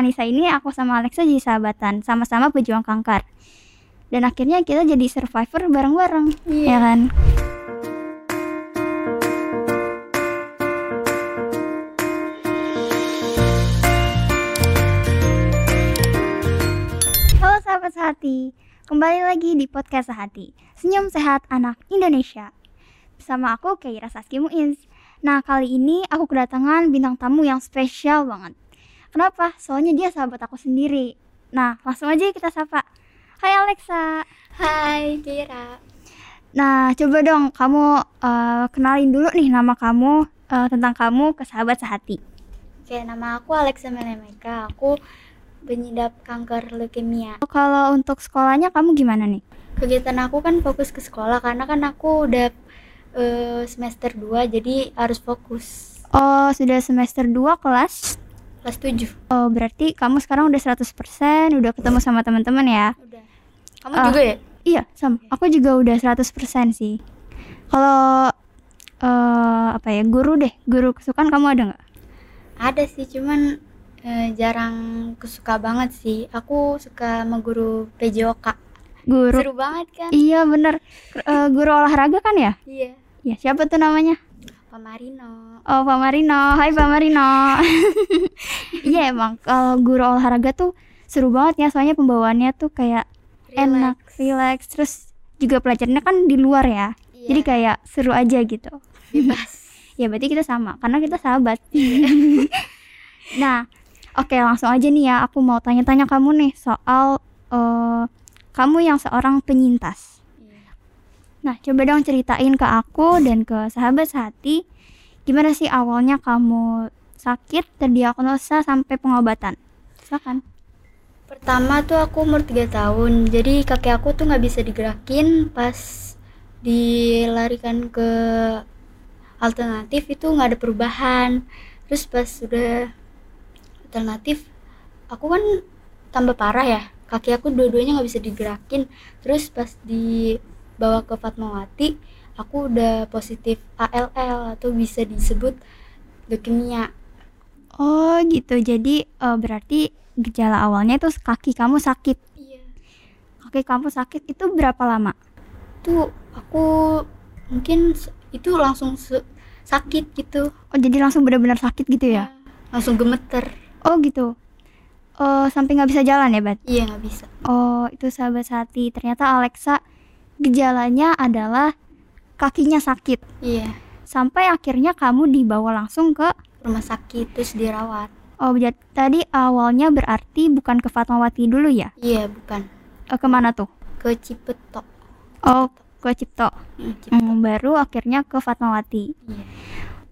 Anissa ini aku sama Alexa jadi sahabatan, sama-sama pejuang kanker. Dan akhirnya kita jadi survivor bareng-bareng, Iya. ya kan? Halo sahabat sehati, kembali lagi di podcast Sehati, Senyum Sehat Anak Indonesia. Bersama aku Keira Saski Muiz. Nah kali ini aku kedatangan bintang tamu yang spesial banget. Kenapa? Soalnya dia sahabat aku sendiri. Nah langsung aja kita sapa. Hai Alexa. Hai Kira. Nah coba dong kamu eh, kenalin dulu nih nama kamu eh, tentang kamu ke sahabat sehati. Oke, nama aku Alexa Melemeka. Aku penyidap kanker leukemia. Kalau untuk sekolahnya kamu gimana nih? Kegiatan aku kan fokus ke sekolah karena kan aku udah eh, semester 2 jadi harus fokus. Oh sudah semester 2 kelas Kelas 7. Oh, berarti kamu sekarang udah 100% udah ketemu sama teman-teman ya? Udah. Kamu Ah. juga ya? Iya, sama. Aku juga udah 100% sih. Kalau eh apa ya, guru deh, guru kesukaan kamu ada nggak? Ada sih, cuman eh, jarang kesuka banget sih. Aku suka sama guru PJOK. Guru. Seru banget kan? Iya, bener. Eh, guru olahraga kan ya? Iya. Ya, siapa tuh namanya? Pak Marino. Oh, Pak Marino. Hai Pak Marino. Iya, emang kalau guru olahraga tuh seru banget ya, soalnya pembawaannya tuh kayak enak, relax, terus juga pelajarannya kan di luar ya. Iya. Jadi kayak seru aja gitu. bebas. Ya berarti kita sama karena kita sahabat. nah, oke langsung aja nih ya. Aku mau tanya-tanya kamu nih soal eh, kamu yang seorang penyintas. Nah, coba dong ceritain ke aku dan ke sahabat sehati gimana sih awalnya kamu sakit terdiagnosa sampai pengobatan. Silakan. Pertama tuh aku umur 3 tahun, jadi kaki aku tuh nggak bisa digerakin pas dilarikan ke alternatif itu nggak ada perubahan. Terus pas sudah alternatif, aku kan tambah parah ya, kaki aku dua-duanya nggak bisa digerakin. Terus pas dibawa ke Fatmawati, aku udah positif ALL atau bisa disebut leukemia. Oh, gitu. Jadi eh, berarti gejala awalnya itu kaki kamu sakit. Iya. Kaki kamu sakit itu berapa lama? tuh aku mungkin itu langsung sakit gitu Oh, jadi langsung benar-benar sakit gitu ya? langsung gemeter Oh gitu. Oh sampai nggak bisa jalan ya, Bat? iya nggak bisa Oh itu sahabat hati. Ternyata Alexa gejalanya adalah kakinya sakit. iya Sampai akhirnya kamu dibawa langsung ke. rumah sakit terus dirawat Oh jadi tadi awalnya berarti bukan ke Fatmawati dulu ya? iya bukan Eh, ke mana tuh? ke Cipetok Oh ke Cipto. Hmm, Cipetok. Hmm, baru akhirnya ke Fatmawati. iya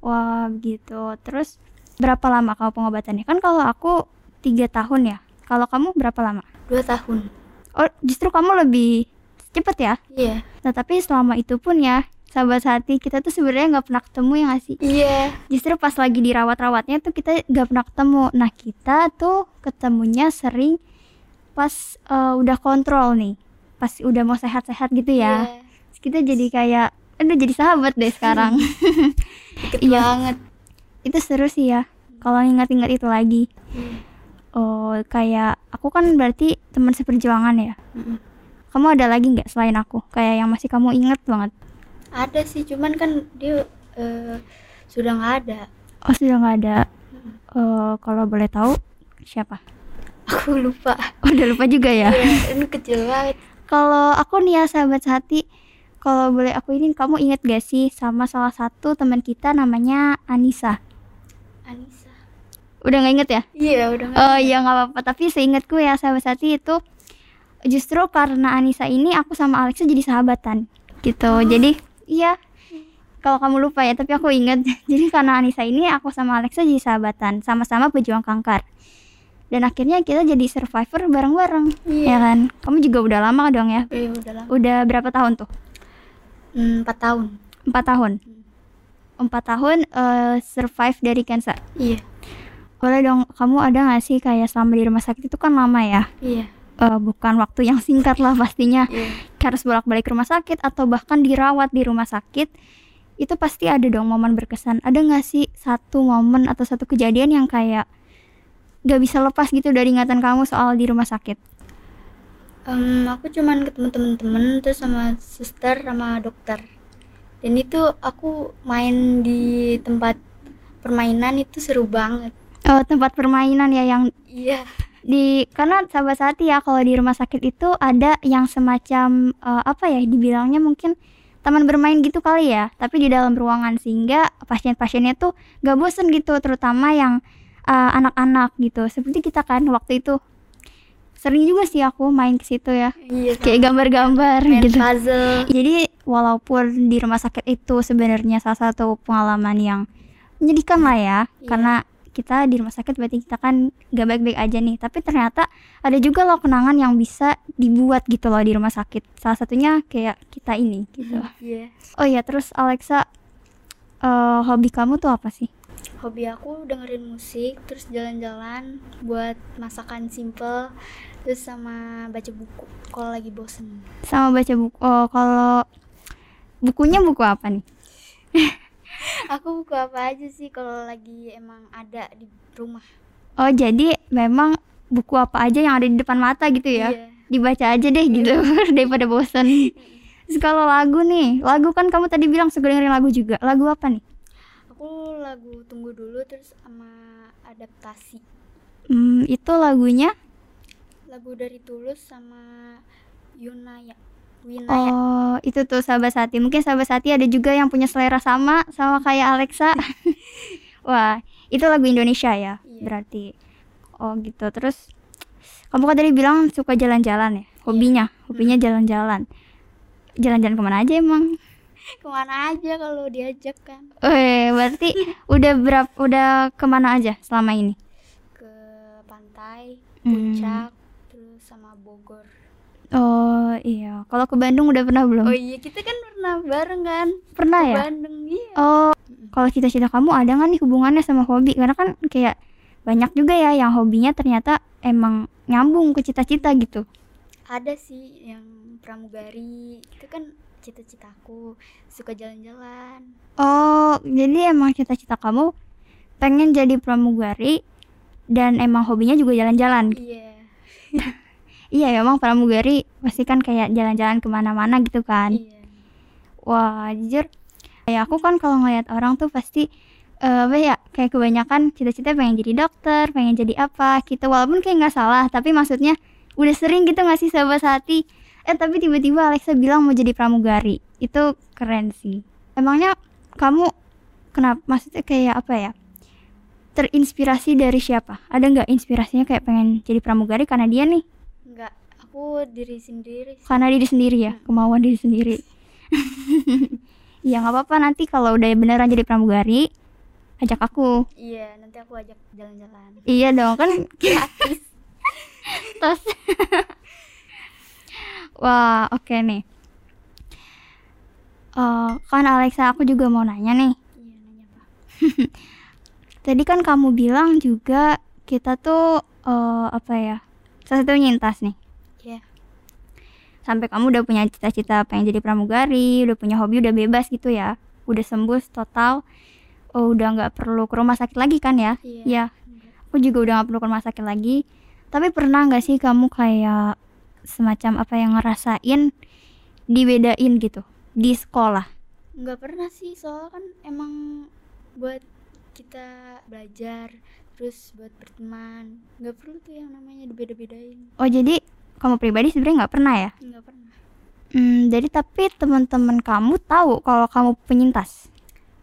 Wah gitu. Terus berapa lama kamu pengobatannya? Kan kalau aku tiga tahun ya. Kalau kamu berapa lama? dua tahun Oh justru kamu lebih cepet ya? iya Nah tapi selama itu pun ya sahabat hati kita tuh sebenarnya nggak pernah ketemu ya nggak sih? iya Justru pas lagi dirawat-rawatnya tuh kita nggak pernah ketemu. Nah kita tuh ketemunya sering pas eh, udah kontrol nih, pas udah mau sehat-sehat gitu ya. Iya. Terus kita jadi kayak, aduh jadi sahabat deh sekarang. deket Iya. banget itu seru sih ya kalau ingat-ingat itu lagi. Iya. Oh kayak aku kan berarti teman seperjuangan ya. Mm-mm. Kamu ada lagi nggak selain aku? Kayak yang masih kamu inget banget? ada sih cuman kan dia eh, sudah nggak ada Oh sudah nggak ada. Eh, kalau boleh tahu siapa? aku lupa Oh, udah lupa juga ya. iya ini kecil banget Kalau aku nih ya sahabat hati, kalau boleh aku ini kamu inget gak sih sama salah satu teman kita namanya Anissa? Anissa Udah nggak inget ya? iya udah nggak Oh iya nggak apa-apa. Tapi seingatku ya sahabat hati itu justru karena Anissa ini aku sama Alexa jadi sahabatan gitu. Jadi iya kalau kamu lupa ya, tapi aku inget. Jadi karena Anissa ini aku sama Alexa jadi sahabatan, sama-sama pejuang kanker. Dan akhirnya kita jadi survivor bareng-bareng, Iya. ya kan? Kamu juga udah lama dong ya? iya udah lama Udah berapa tahun tuh? Empat tahun Empat tahun. Empat tahun eh, survive dari cancer. iya Boleh dong, kamu ada gak sih kayak selama di rumah sakit itu kan lama ya? iya Eh, bukan waktu yang singkat lah pastinya. iya Harus bolak-balik rumah sakit atau bahkan dirawat di rumah sakit. Itu pasti ada dong momen berkesan. Ada gak sih satu momen atau satu kejadian yang kayak gak bisa lepas gitu dari ingatan kamu soal di rumah sakit Em, aku cuman ketemu temen-temen terus sama suster sama dokter dan itu aku main di tempat permainan itu seru banget oh tempat permainan ya yang iya di karena sahabat sati ya kalau di rumah sakit itu ada yang semacam eh, apa ya dibilangnya mungkin taman bermain gitu kali ya tapi di dalam ruangan sehingga pasien-pasiennya tuh gak bosen gitu terutama yang eh, anak-anak gitu. Seperti kita kan waktu itu sering juga sih aku main ke situ ya. Iya kayak gambar-gambar gitu. puzzle. Jadi walaupun di rumah sakit itu sebenarnya salah satu pengalaman yang menyedihkan lah ya Iya. karena kita di rumah sakit berarti kita kan gak baik-baik aja nih. Tapi ternyata ada juga loh kenangan yang bisa dibuat gitu loh di rumah sakit. Salah satunya kayak kita ini gitu. Iya. Oh iya terus Alexa eh, hobi kamu tuh apa sih? Hobi aku dengerin musik terus jalan-jalan buat masakan simple terus sama baca buku kalau lagi bosen. Sama baca buku oh kalau bukunya buku apa nih aku buku apa aja sih kalau lagi emang ada di rumah oh jadi memang buku apa aja yang ada di depan mata gitu ya iya dibaca aja deh gitu daripada bosan. Terus kalau lagu nih, lagu kan kamu tadi bilang suka dengerin lagu juga. Lagu apa nih? aku lagu tunggu dulu terus sama adaptasi Hmm, itu lagunya. lagu dari Tulus sama Yunaya Winaya Oh, itu tuh sahabat Sati. Mungkin sahabat Sati ada juga yang punya selera sama sama kayak Alexa. Wah, itu lagu Indonesia ya, Iya. berarti. Oh, gitu. Terus kamu kan tadi bilang suka jalan-jalan ya, hobinya, hobinya jalan-jalan. Jalan-jalan ke mana aja emang? ke mana aja kalau diajak kan Eh, berarti udah berapa udah ke mana aja selama ini? ke pantai Hmm. puncak terus sama Bogor Oh iya, kalau ke Bandung udah pernah belum? oh iya kita kan pernah bareng kan pernah ke ya? Bandung iya Oh, kalau cita-cita kamu ada nggak nih hubungannya sama hobi? Karena kan kayak banyak juga ya yang hobinya ternyata emang nyambung ke cita-cita gitu. ada sih yang pramugari itu kan cita-citaku suka jalan-jalan Oh, jadi emang cita-cita kamu pengen jadi pramugari dan emang hobinya juga jalan-jalan. iya Iya, emang pramugari pasti kan kayak jalan-jalan ke mana-mana gitu kan. iya Wah, jujur kayak aku kan kalau ngeliat orang tuh pasti eh, apa ya kayak kebanyakan cita-cita pengen jadi dokter, pengen jadi apa gitu. Walaupun kayak nggak salah, tapi maksudnya udah sering gitu nggak sih sahabat hati? Eh tapi tiba-tiba Alexa bilang mau jadi pramugari. Itu keren sih. Emangnya kamu kenapa? Maksudnya kayak apa ya? Terinspirasi dari siapa? Ada nggak inspirasinya kayak pengen jadi pramugari karena dia nih? Aku diri sendiri sih. karena diri sendiri ya kemauan diri sendiri. Ya nggak apa-apa nanti kalau udah beneran jadi pramugari ajak aku. Iya nanti aku ajak jalan-jalan. Iya dong kan gratis. Terus wah oke nih. Eh, kan Alexa aku juga mau nanya nih. Iya nanya apa? Tadi kan kamu bilang juga kita tuh eh, apa ya salah satu nyintas nih sampai kamu udah punya cita-cita pengen jadi pramugari, udah punya hobi, udah bebas gitu ya, udah sembuh total, oh, udah nggak perlu ke rumah sakit lagi kan ya? iya Ya, Enggak. aku juga udah nggak perlu ke rumah sakit lagi. Tapi pernah nggak sih kamu kayak semacam apa yang ngerasain dibedain gitu di sekolah? nggak pernah sih soalnya kan emang buat kita belajar terus buat berteman nggak perlu tuh yang namanya dibeda-bedain Oh jadi kamu pribadi sebenarnya nggak pernah ya? nggak pernah Hmm, jadi tapi teman-teman kamu tahu kalau kamu penyintas.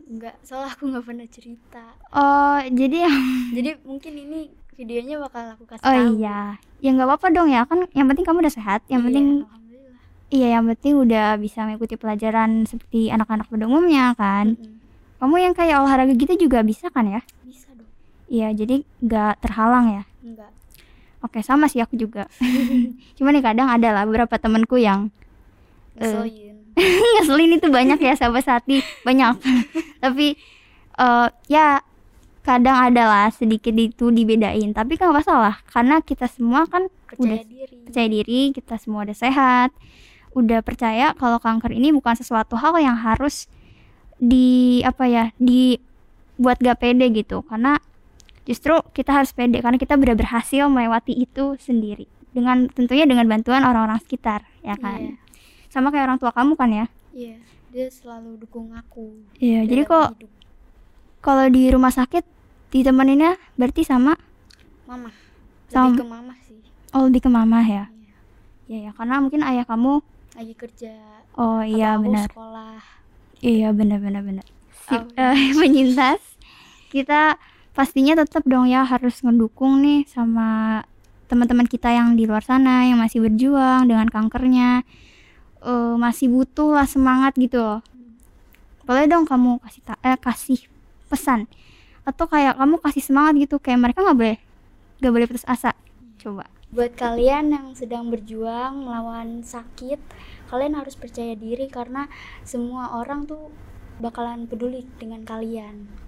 nggak soalnya aku nggak pernah cerita Oh jadi jadi mungkin ini videonya bakal aku kasih Oh tahu iya, ya nggak apa-apa dong ya kan. Yang penting kamu udah sehat. Yang Iya, penting alhamdulillah iya, yang penting udah bisa mengikuti pelajaran seperti anak-anak pada umumnya kan. Mm-mm. Kamu yang kayak olahraga gitu juga bisa kan ya? bisa dong Iya, jadi nggak terhalang ya. nggak Oke, sama sih aku juga. Cuma nih kadang ada lah beberapa temenku yang Eh. ngeselin ngeselin itu banyak ya sahabat sati banyak. Tapi eh ya kadang ada lah sedikit itu dibedain. Tapi kan nggak masalah karena kita semua kan percaya udah diri percaya diri, kita semua udah sehat, udah percaya kalau kanker ini bukan sesuatu hal yang harus di apa ya, dibuat gak pede gitu. Karena justru kita harus pede karena kita sudah berhasil melewati itu sendiri dengan tentunya dengan bantuan orang-orang sekitar ya kan Iya. sama kayak orang tua kamu kan ya Iya, dia selalu dukung aku. iya jadi dalam kok kalau di rumah sakit ditemeninnya berarti sama mama. Lebih Sama- ke mama sih. oh lebih ke mama ya Iya. iya ya karena mungkin ayah kamu Lagi kerja. oh iya benar sekolah. iya benar benar benar Sip, Oh, eh, penyintas kita pastinya tetap dong ya harus ngedukung nih sama teman-teman kita yang di luar sana yang masih berjuang dengan kankernya. Eh, masih butuh lah semangat gitu loh. Boleh dong kamu kasih ta- eh, kasih pesan. Atau kayak kamu kasih semangat gitu kayak mereka nggak boleh nggak boleh putus asa. Coba. Buat kalian yang sedang berjuang melawan sakit, kalian harus percaya diri karena semua orang tuh bakalan peduli dengan kalian.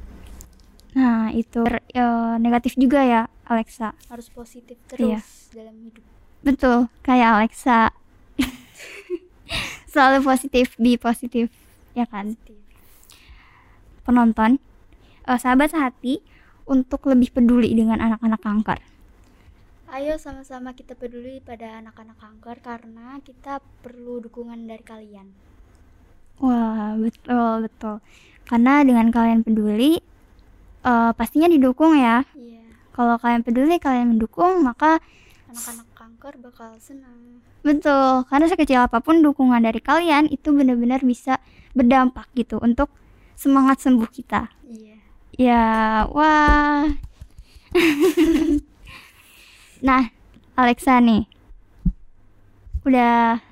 Nah itu eh, negatif juga ya Alexa Harus positif Iya. terus dalam hidup. Betul, kayak Alexa. Selalu positif, be positif, ya kan? Positif. Penonton, eh, sahabat sehati untuk lebih peduli dengan anak-anak kanker. Ayo sama-sama kita peduli pada anak-anak kanker karena kita perlu dukungan dari kalian. Wah, betul, betul. Karena dengan kalian peduli, eh, pastinya didukung ya. Iya, Kalau kalian peduli, kalian mendukung, maka anak-anak kanker bakal senang. betul. Karena sekecil apa pun dukungan dari kalian itu benar-benar bisa berdampak gitu untuk semangat sembuh kita. Iya. Ya, wah. nah, Alexa nih. Udah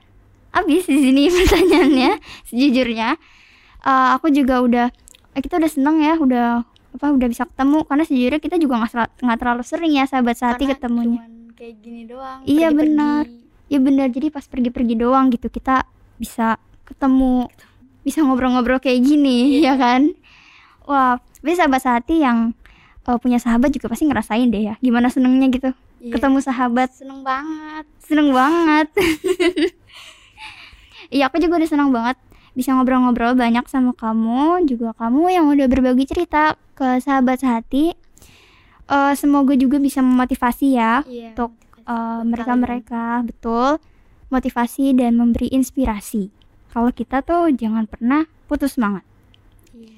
habis di sini pertanyaannya sejujurnya. Eh, aku juga udah eh, kita udah seneng ya, udah apa udah bisa ketemu karena sejujurnya kita juga nggak nggak terlalu sering ya sahabat sehati Karena ketemunya. cuman kayak gini doang. Iya, pergi-pergi. benar. Ya benar, jadi pas pergi-pergi doang gitu kita bisa ketemu, bisa ngobrol-ngobrol kayak gini, ya kan? Wah, tapi sahabat sehati yang eh, punya sahabat juga pasti ngerasain deh ya, gimana senengnya gitu, Iya. ketemu sahabat, Seneng banget. seneng banget. Iya, aku juga udah seneng banget bisa ngobrol-ngobrol banyak sama kamu, juga kamu yang udah berbagi cerita ke sahabat sehati. Eh, semoga juga bisa memotivasi ya Iya. untuk motivasi uh, buat mereka-mereka betul motivasi dan memberi inspirasi. Kalau kita tuh jangan pernah putus semangat. Iya.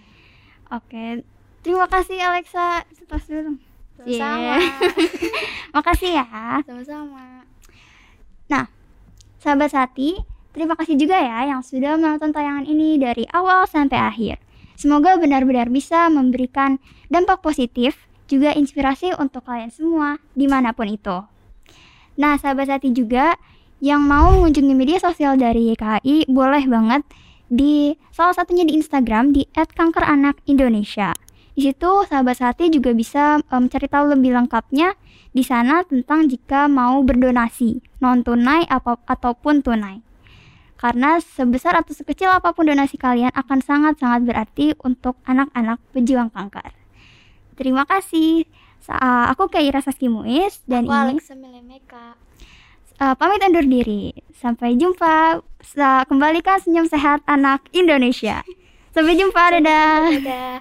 Oke, terima kasih Alexa. Tos dulu. Sama-sama. Makasih ya. Sama-sama. Sahabat Sati, terima kasih juga ya yang sudah menonton tayangan ini dari awal sampai akhir. Semoga benar-benar bisa memberikan dampak positif, juga inspirasi untuk kalian semua, di mana pun itu. Nah, sahabat Sati juga yang mau mengunjungi media sosial dari YKI, boleh banget di salah satunya di Instagram di @kankeranakIndonesia. Di situ sahabat Sati juga bisa mencari tahu lebih lengkapnya di sana tentang jika mau berdonasi non tunai apa ataupun tunai. Karena sebesar atau sekecil apa pun donasi kalian akan sangat-sangat berarti untuk anak-anak pejuang kanker. Terima kasih. Sa- aku Kaira Saski Muiz dan Aku ini Alexa Melemeka. uh, pamit undur diri. Sampai jumpa. Sa- Kembalikan senyum sehat anak Indonesia. Sampai jumpa, dadah. Dadah.